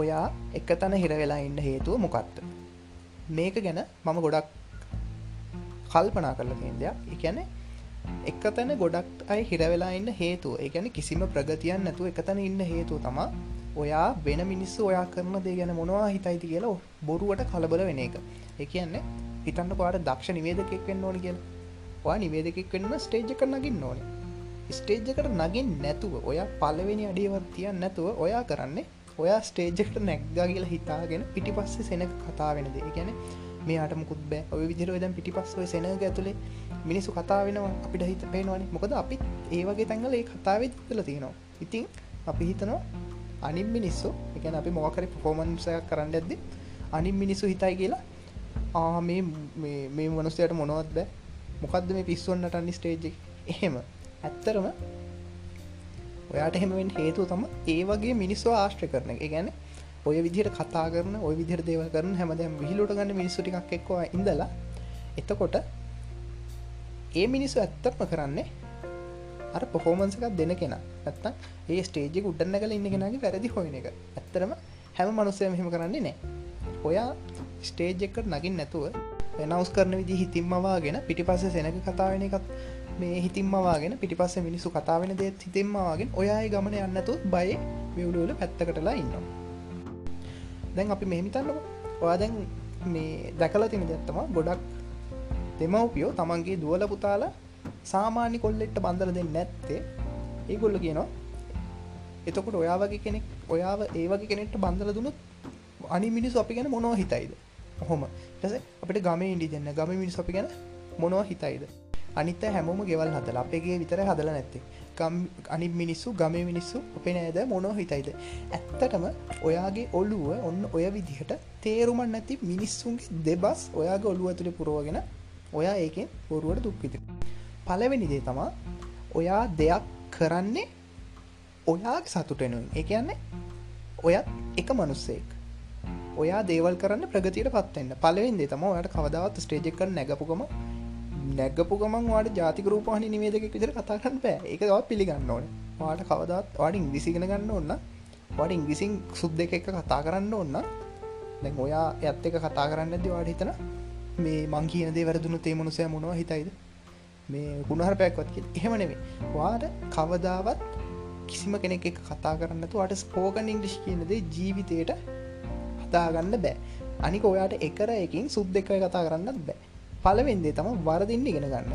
ඔයා එක තැන හිරවෙලා ඉන්න හේතුව මොකක්ද? මේක ගැන මම ගොඩක් කල්පනා කරලා තියන්දයක් එකැන එක තැන ගොඩක් අයි හිරවෙලා ඉන්න හේතුව එකැන කිසිම ප්‍රගතියන් නැතුව එක තැන ඉන්න හේතුව තමා ඔයා වෙන මිනිස්සු ඔයා කරන දේ ගැන මොනවා හිතයිති කියලා බොරුවට කලබල වෙන එක. එකන්නේ හිතන්න පාට දක්ෂ නිවේදකෙක් වෙන්න ඕන කියල. වා නිවේදකෙක් වෙන්න ස්ටේජ් කර නගින්න ඕන. ස්ටේජ්ජකට නගින් නැතුව ඔයා පලවෙනි අඩියවත් තියන් නැතුව ඔයා කරන්නේ ඔයා ස්ටේජ්ජකට නැක්ගා කියලා හිතාගෙන පිටි පස්සේ සෙනක කතා වෙන දේ ගැන මේට මුකුත් බෑ. ඔය විදිර දම් පිටි පස්සව සෙනක ඇතුළේ මිනිස්සු කතා වෙනවා අපිට හිත පේනවානේ. මොකද අපි ඒවගේ තැන්ගල ඒ කතාවේ තිල තියෙනවා. ඉතින් අපි හිතනවා අනිම් මිනිස්සු එකන අපි මොකරි පොෆෝමන්සයක් කරන්න ඇද්දි අනිම් මිනිස්සු හිතයි කියලා ආ මේ මේ මනුස්සයට මොනවත් බෑ. මොකක්ද මේ පිස්සුවන්නට අනි ස්ටේජ් එහෙම. ඇත්තරම ඔයාට එහෙමෙන් හේතු තම ඒ වගේ මිනිස්සු ආශ්්‍ර කරන එක. ගැන ඔය විදිහට කතා කරන ඔය විදිර දේව කරන හැමදම විහිලුට ගන්න මිනිස්සු ටික් එක්වා ඉඳලා එතකොට ඒ මිනිස්සු ඇත්තත්ම කරන්නේ අර පොෆෝමන්සකක් දෙන කෙන. ඇත්තන් ඒ ස්ටේජි උඩන්න කල ඉන්න කෙනගේ වැරදි හොයන එක. ඇත්තරම හැම මනුස්සය මෙහෙම කරන්නේ නෑ. ඔයා ස්ටේජ් එකට නගින් නැතුව වෙනවස් කරන විදි හිතින්මවාගෙන පිටිපස්ස සෙනක කතාවෙන එකත් මේ හිතින්මවාගෙන පිටිපස්ස මිනිසු කතාවෙන දේත් හිතින්මවාගෙන් ඔයායි ගමන යන්නතු බයි විවඩුවල පැත්තකටලා ඉන්නවා. දැන් අපි මෙහිමිතන්නක ඔයා දැන් මේ දැකලා තින දැත්තම ගොඩක් දෙමවපියෝ තමන්ගේ දුවල පුතාලා සාමාන්‍ය කොල්ලෙක්ට බන්දල දෙන්න නැත්තේ. ඒගොල්ල කියනවා එතකොට ඔයා වගේ කෙනෙක් ඔයාව ඒවගේ කෙනෙක්ට බන්දල දුනුත් අනි මිනිස්සු අපි ගැන මොනව හිතයිද? හොම ටස අපට ගම ඉඩි දෙන්න ගම මිනිස් අපි ගැන මොනව හිතයිද? අනිත හැමෝම ගෙවල් හදල අපේගේ විතර හදල නැත්තේ. ගම් අනි මිනිස්සු ගම මිනිස්සු අපේ නෑද? මොනෝ හිතයිද? ඇත්තටම ඔයාගේ ඔල්ලුව ඔන්න ඔය විදිහට තේරුමන් නැති මිනිස්සුන්ගේ දෙබස් ඔයාගේ ඔල්ලුව ඇතුළි පුරුවගෙන ඔයා ඒකෙන් බොරුවට දුක්විත පලවෙනිදේ තමා ඔයා දෙයක් කරන්නේ ඔයා සතුටෙනුවෙන් ඒ කියන්නේ ඔයත් එක මනුස්සෙක්. ඔයා දේවල් කරන්න ප්‍රගතියට පත්වන්න පලවෙන්දේ තම ඔයට කවදාවත් ස්ටේජෙක් කර නැගපුගම නැගපු ගමන් වාට ජාතික රූපහනි නිවේදක විදිර කතාකන්න බෑ. එකවත් පිළිගන්න ඕන. වාට කවදත් වාඩ ඉංග්‍රිසිගෙන ගන්න ඔන්න වාඩ ඉංග්‍රිසින් සුද් දෙක එක කතා කරන්න ඔන්න දැන් ඔයා ඇත්ත එක කතා කරන්න ඇද වාඩ හිතන මේ මං කියනදේ වැරදුණු තේ මනුසය මොනවා හිතයිද? මේ ගුණහර පැක්වත් එහෙම නෙවේ වාට කවදාවත් කිසිම කෙනෙක් එක කතා කරන්නතු වට ස්පෝකන් ඉංග්‍රිෂ් කියනද ජීවිතයට හදාගන්න බෑ. අනික ඔයාට එකර එකින් සුද් දෙක කතා කරන්නත් බෑ. පලවෙන්දේ තම වරදින්න ඉගෙන ගන්න.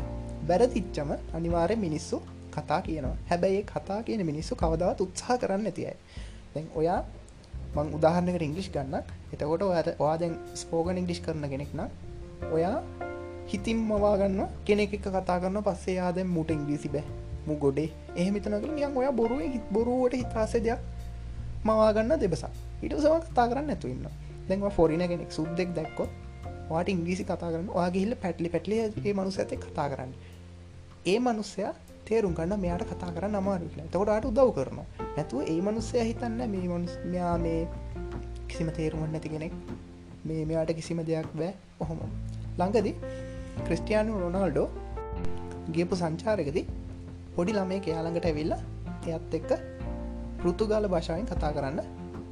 බැරතිච්චම අනිවාරය මිනිස්සු කතා කියනවා. හැබැයි කතා කියන මිනිස්සු කවදාවත් උත්සාහ කරන්න ඇතියි දැන් ඔයා මං උදාහරණකට ඉංගලිෂ් ගන්න එතකොට ඔයාට වාදැන් ස්පෝගන් ඉංගලිෂ් කරන කෙනෙක්න ඔයා හිතින් මවාගන්න කෙනෙක් එක කතා කරන්න පස්සේ යාදැම් මුට ඉංග්‍රීසි බෑ මු ගොඩේ. එහෙමිතනක නියන් ඔයා බොරුව බොරුවට හිතාසේ දෙයක් මවාගන්න දෙබසා හිට සව කතා කරන්න ඇතු ඉන්න දැන්ව ෆොරින කෙනෙක් සුද්දෙක් දැක්කොත් වාට ඉංග්‍රීසි කතා කරන්න වාගේහිල්ල පැටලි පැටලි ඒ මනුස ඇත කතා කරන්න. ඒ මනුස්සයා තේරුම් කන්න මෙයාට කතා කරන්න අමාරු කියලා. තකොටට උදව් කරනවා. නැතුව ඒ මනුස්සය හිතන්න මේ මනුස් මෙයා මේ කිසිම තේරුමට නැති කෙනෙක්. මේ මෙයාට කිසිම දෙයක් බෑ. ඔහොම. ළඟදි ක්‍රිස්ටියයානු රොනාල්ඩෝ ගියපු සංචාරකදී පොඩි ළමේ කයාළඟට ඇවිල්ලා එයත් එක්ක පෘතුගාල භාෂාවෙන් කතා කරන්න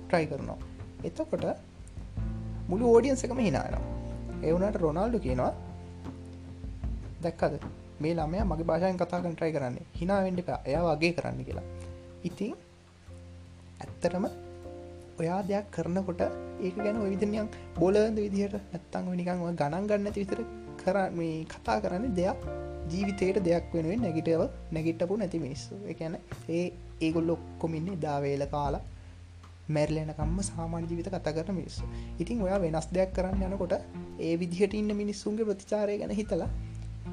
ට්‍රයි කරනවා. එතකොට මුළු ඕඩියන්ස එකම හිනානවා එවුනට රොනල්ඩු කියනවා දැක්කද? මේ ළමය මගේ භාෂායෙන් කතා කටරයි කරන්නේ. හිනාවෙන්ඩ එයා වගේ කරන්න කියලා. ඉතින් ඇත්තරම ඔයා දෙයක් කරනකොට ඒක ගැන විදිනියන් බොලද විදිහට නැත්තං නිකං ගණන් ගන්න විතර කර මේ කතා කරන්න දෙයක් ජීවිතයට දෙයක් වෙනුවෙන් නැගිටව නැගිටපු නැති මිනිස්සු. එකන ඒ ඒගොල් ඔක්කොමින්නේ දාවේල කාලා. මැරලෙනකම්ම සාමාන්‍ය ජීවිත කතා කරන මිනිස්සු. ඉතින් ඔයා වෙනස් දෙයක් කරන්න යනකොට ඒ විදිහට ඉන්න මිනිස්සුන්ගේ ප්‍රතිචාරය ගැන හිතලා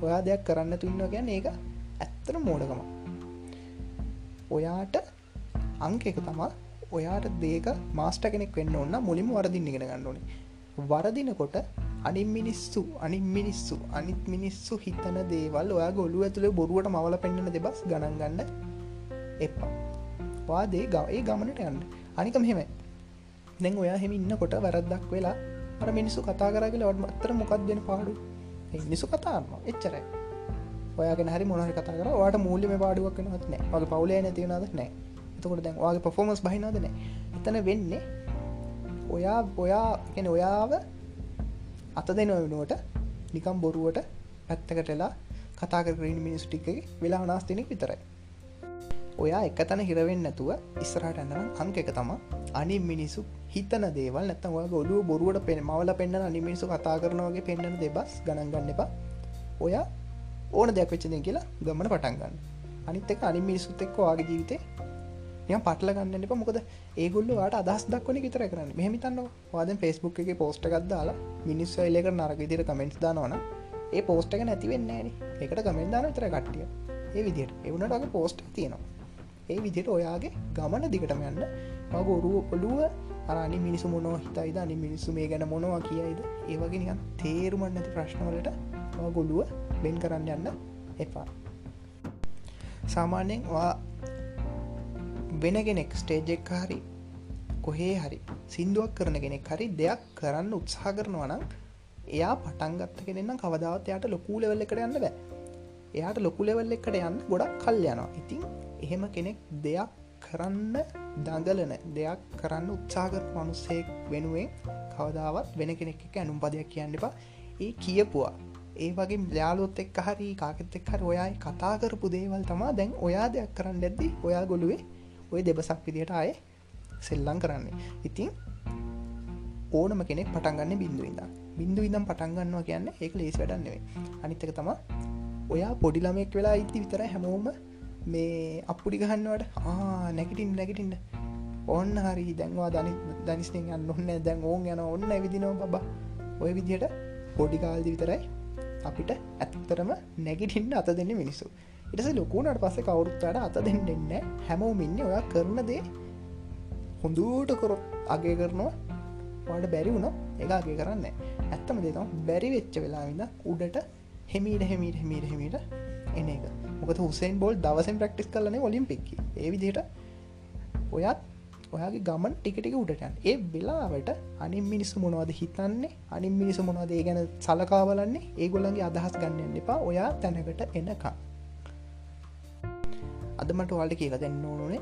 ඔයා දෙයක් කරන්න තුන්න ගැන ඒක ඇත්තර මෝඩකම ඔයාට අංක එක තමා ඔයාට දේක මාස්ට කෙනෙක් වෙන්න ඔන්න මුලිම වරදින්න ඉගෙන ගන්නඩුවනේ වරදිනකොට අනි මිනිස්සු අනි මිනිස්සු අනිත් මිනිස්සු හිතන දේවල් ඔයා ගොලු ඇතුළේ බොරුවට මවල පෙන්න්නන දෙබස් ගණන් ගන්න එපා. වාදේ ගවඒ ගමනට යන්න. අනික මෙහෙම දැන් ඔයා හෙම ඉන්නකොට වැරද්දක් වෙලා අර මිනිස්සු කතා කරගල වඩ අත්තර මොකක් දෙන පාඩු? නිසු කතාන්න එච්චරයි. ඔයාගෙන හරි මොනහරි කතා කර වාට මූල්‍යම පාඩුවක් වෙනත් නෑ වගේ පවුලේ නැතිවනද නෑ එතකොට දැන් වගේ පොෆෝමස් බහිනද නෑ එතන වෙන්නේ ඔයා ඔයා ගැන ඔයාව අත දෙන වෙනුවට නිකම් බොරුවට පැත්තකටලා කතා කරන මිනිස් ටික වෙලා අනාස්තිනෙක් විතරයි. ඔයා එක තැන හිරවෙන්න නැතුව ඉස්සරට ඇන්නනම් අංක එක තම අනි මිනිසු හිතන දේවල් නැත්තම ඔය ගොලුව බොරුවට පෙන මවල පෙන්න්න අනි මිනිසු කතා කරනවගේ පෙන්න්න දෙබස් ගණන් ගන්න එපා. ඔයා ඕන දෙයක් වෙච්චද කියලා ගමන පටන්ගන්න අනිත් එක අනි මිනිසුත් එක්ක වාගේ ජීවිතේ ය පටල ගන්න එප. මොකද ඒගොල්ල වාට අදස් දක්වන විතර කරන්න. මෙහමිතන්න වාද ෆෙස්බුක් එක පෝස්ට ගත්දාලා මිනිස් එලක නරක දිර කමෙන්ට් දානවන ඒ පෝස්ට එක නැතිවෙන්න එකට කමෙන්ට දාන විතර කට්ටිය. ඒ විදියට. එවුණටගේ පෝස්ට් තියෙනවා. ඒ විදියට ඔයාගේ ගමන දිගටම යන්න. මගොරුව ඔළුව අරනි මිනිසු මොනව හිතයිද අනි මිනිස්සු මේ ගැන මොනවා කියයිද? ඒවගේ නිකන් තේරුමන් නැති ප්‍රශ්නවලට ගොලුව බෙන් කරන්න යන්න එපා. සාමාන්‍යයෙන් වෙන කෙනෙක් ස්ටේජෙක් හරි කොහේ හරි සිින්දුවක් කරන කෙනෙක් හරි දෙයක් කරන්න උත්සාහ කරනවනම් එයා පටන්ගත්ත කෙනෙන්නම් කවදාවත් එයාට ලොකූ ලෙවල්ල එකට යන්න බෑ. එයාට ලොකු ලෙවල්ල එකට යන්න ගොඩක් කල් යනවා. ඉතින් එහෙම කෙනෙක් දෙයක් කරන්න දඟලන දෙයක් කරන්න උත්සාගර මනුස්සෙක් වෙනුවෙන් කවදාවත් වෙන කෙනෙක් එක ඇනුම් පදයක් කියන්න එපා. ඒ කියපුවා. ඒ වගේ යාලොත් එක් හරි කාකෙත් එක් හරි ඔයායි කතා කරපු දේවල් තමා දැන් ඔයා දෙයක් කරන්න ඇද්දි ඔයා ගොළුවේ ඔය දෙබසක් විදියට අය සෙල්ලං කරන්නේ. ඉතින් ඕනම කෙනෙක් පටන්ගන්න බින්දු ඉඳ බින්දු ඉදම් පටන්ගන්නවා කියන්න ඒක ලේස් වැඩන්නෙවේ අනිත්තක තම ඔයා පොඩිලමෙක් වෙලා ඉති විතර හැමෝම මේ අපපුඩි ගහන්නවට? ආ නැගටින් නැගටින්න. ඔන්න හරි. දැන්වා දනි දනිස්නෙන් යන්න ඔන්න දැන් ඕන් යන ඔන්න ඇවිදිනව බබා. ඔය විදියට පොඩිකාල්දි විතරයි අපිට ඇත්තරම නැගිටින්න අත දෙන්න මිනිස්සු. ඉටස ලොකුණට පස්සේ කවුරුත්තාට අත දෙන්න දෙන්න හැමෝම ඉන්න ඔයා කරන දේ හොඳූට කොරොත් අගේ කරනවා. වාට බැරි වුණ ඒකාගේ කරන්න ඇත්තම දේතම බැරි වෙච්ච වෙලාවිඳ උඩට හෙමීට හෙමීට හෙමීට හෙමීට එන එක. මොකද හුසෙන් බෝල් දවසෙන් ප්‍රක්ටිස් කරලන ඔලිම්පික්කි ඒ විදියට ඔයත් ඔයාගේ ගමන් ටිකටික උඩටයන් ඒ වෙලාවට අනින් මිනිස්සු මොනවද හිතන්නේ? අනින් මිනිසු මොනවදේ ගැන සලකා බලන්නේ? ඒගොල්ලන්ගේ අදහස් ගන්නන්න එපා. ඔයා තැනකට එනකා අදමට වල්ට කියලා දෙන්න ඕනේ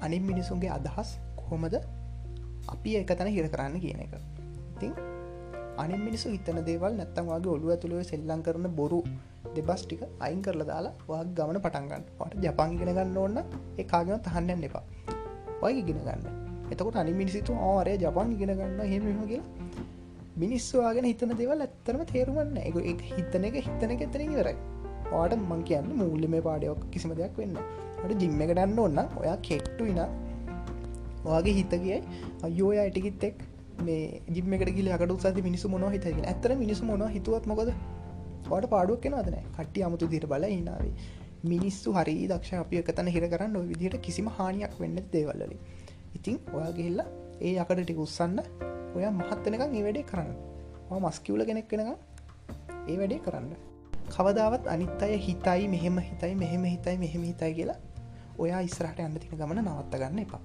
අනින් මිනිසුන්ගේ අදහස් කොහොමද අපි එක තැන හිර කරන්න කියන එක. ඉතින් අනි මිනිසු හිතන දේවල් නැත්තන්වාගේ ඔලු ඇතුළුව සෙල්ලං කරන බොරු දෙබස් ටික අයින් කරලා දාලා වා ගමන පටන්ගන්න ට ජපන් ගෙන ගන්න ඕන්න ඒ කාගෙන තහන්නන්න එපා. ඔය ඉගෙන ගන්න. එතකොට අනි මිනිසිතු ආරය ජපන් ඉගෙන ගන්න හෙම කියලා මිනිස්සවාගෙන හිතන දෙවල් ඇත්තරම තේරුමන්න එක එක හිතන එක හිතන එක එතන ඉවරයි. වාට මං කියන්න මූල්ල මේ පාඩයක් කිසිම දෙයක් වෙන්න ට ජිම්ම එක ගන්න ඔන්න ඔයා කෙට්ටු ඉන ඔයාගේ හිත කියයි අයෝ අයිටිකිත් එක්. මේ ජිම්මකට ගිල අකට උත්සාති මිනිසු මොන හිත? ඇතර මිනිසු මොන හිතුවත් මොකද? වට පාඩුවක් කෙනවදන කට්ටි අමුතු දිර බල ඉනාවේ මිනිස්සු හරි දක්ෂ අපි එකතන හිර කරන්න ඔය විදිහට කිසිම හානියක් වෙන්න දේවල්ලලින් ඉතින් ඔයා ගිල්ල ඒ අකට ටික උත්සන්න ඔය මහත්තනකම් ඒ වැඩේ කරන්න. මස්කිවල කෙනෙක් වෙනක ඒ වැඩේ කරන්න. කවදාවත් අනිත් අය හිතයි මෙහෙම හිතයි මෙහෙම හිතයි මෙහෙම හිතයි කියලා ඔයා ඉස්රහට යන්න තින ගමන නවත්ත ගන්න එපා.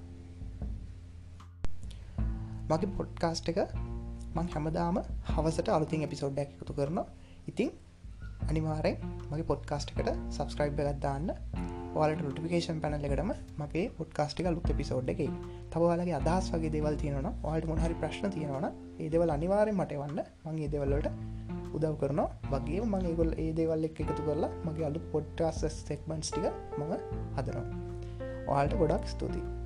මගේ පොඩ්කාස්ට් එක මං හැමදාම හවසට අලුතින් එපිසෝඩ්ඩක් එකතු කරනවා. ඉතිං අනිවාරෙන් මගේ පොඩ්කාස්ට් එකට සබස්ක්‍රයිබ් ගත්දාන්න ඔයාලට රුටිකේෂන් පැනල එකටම මගේ පොඩ්කාස්ටික ලුත් එපිසෝඩ් එක. තවවාලගේ අදහස් වගේ දෙවල් තියෙනවන ඔයාට මොහරි ප්‍රශ්න තියෙනවන ඒදවල් අනිවාරෙන් මට වන්න මං ඒදවල්ලට උදව් කරන වගේ මං ඒගොල් ඒ දේවල් එක් එකතු කරලා මගේ අලු පොඩ්ටස් සෙක්මන්ස් ටික මඟ හදනවා. ඔයාලට ගොඩක් ස්තුතියි.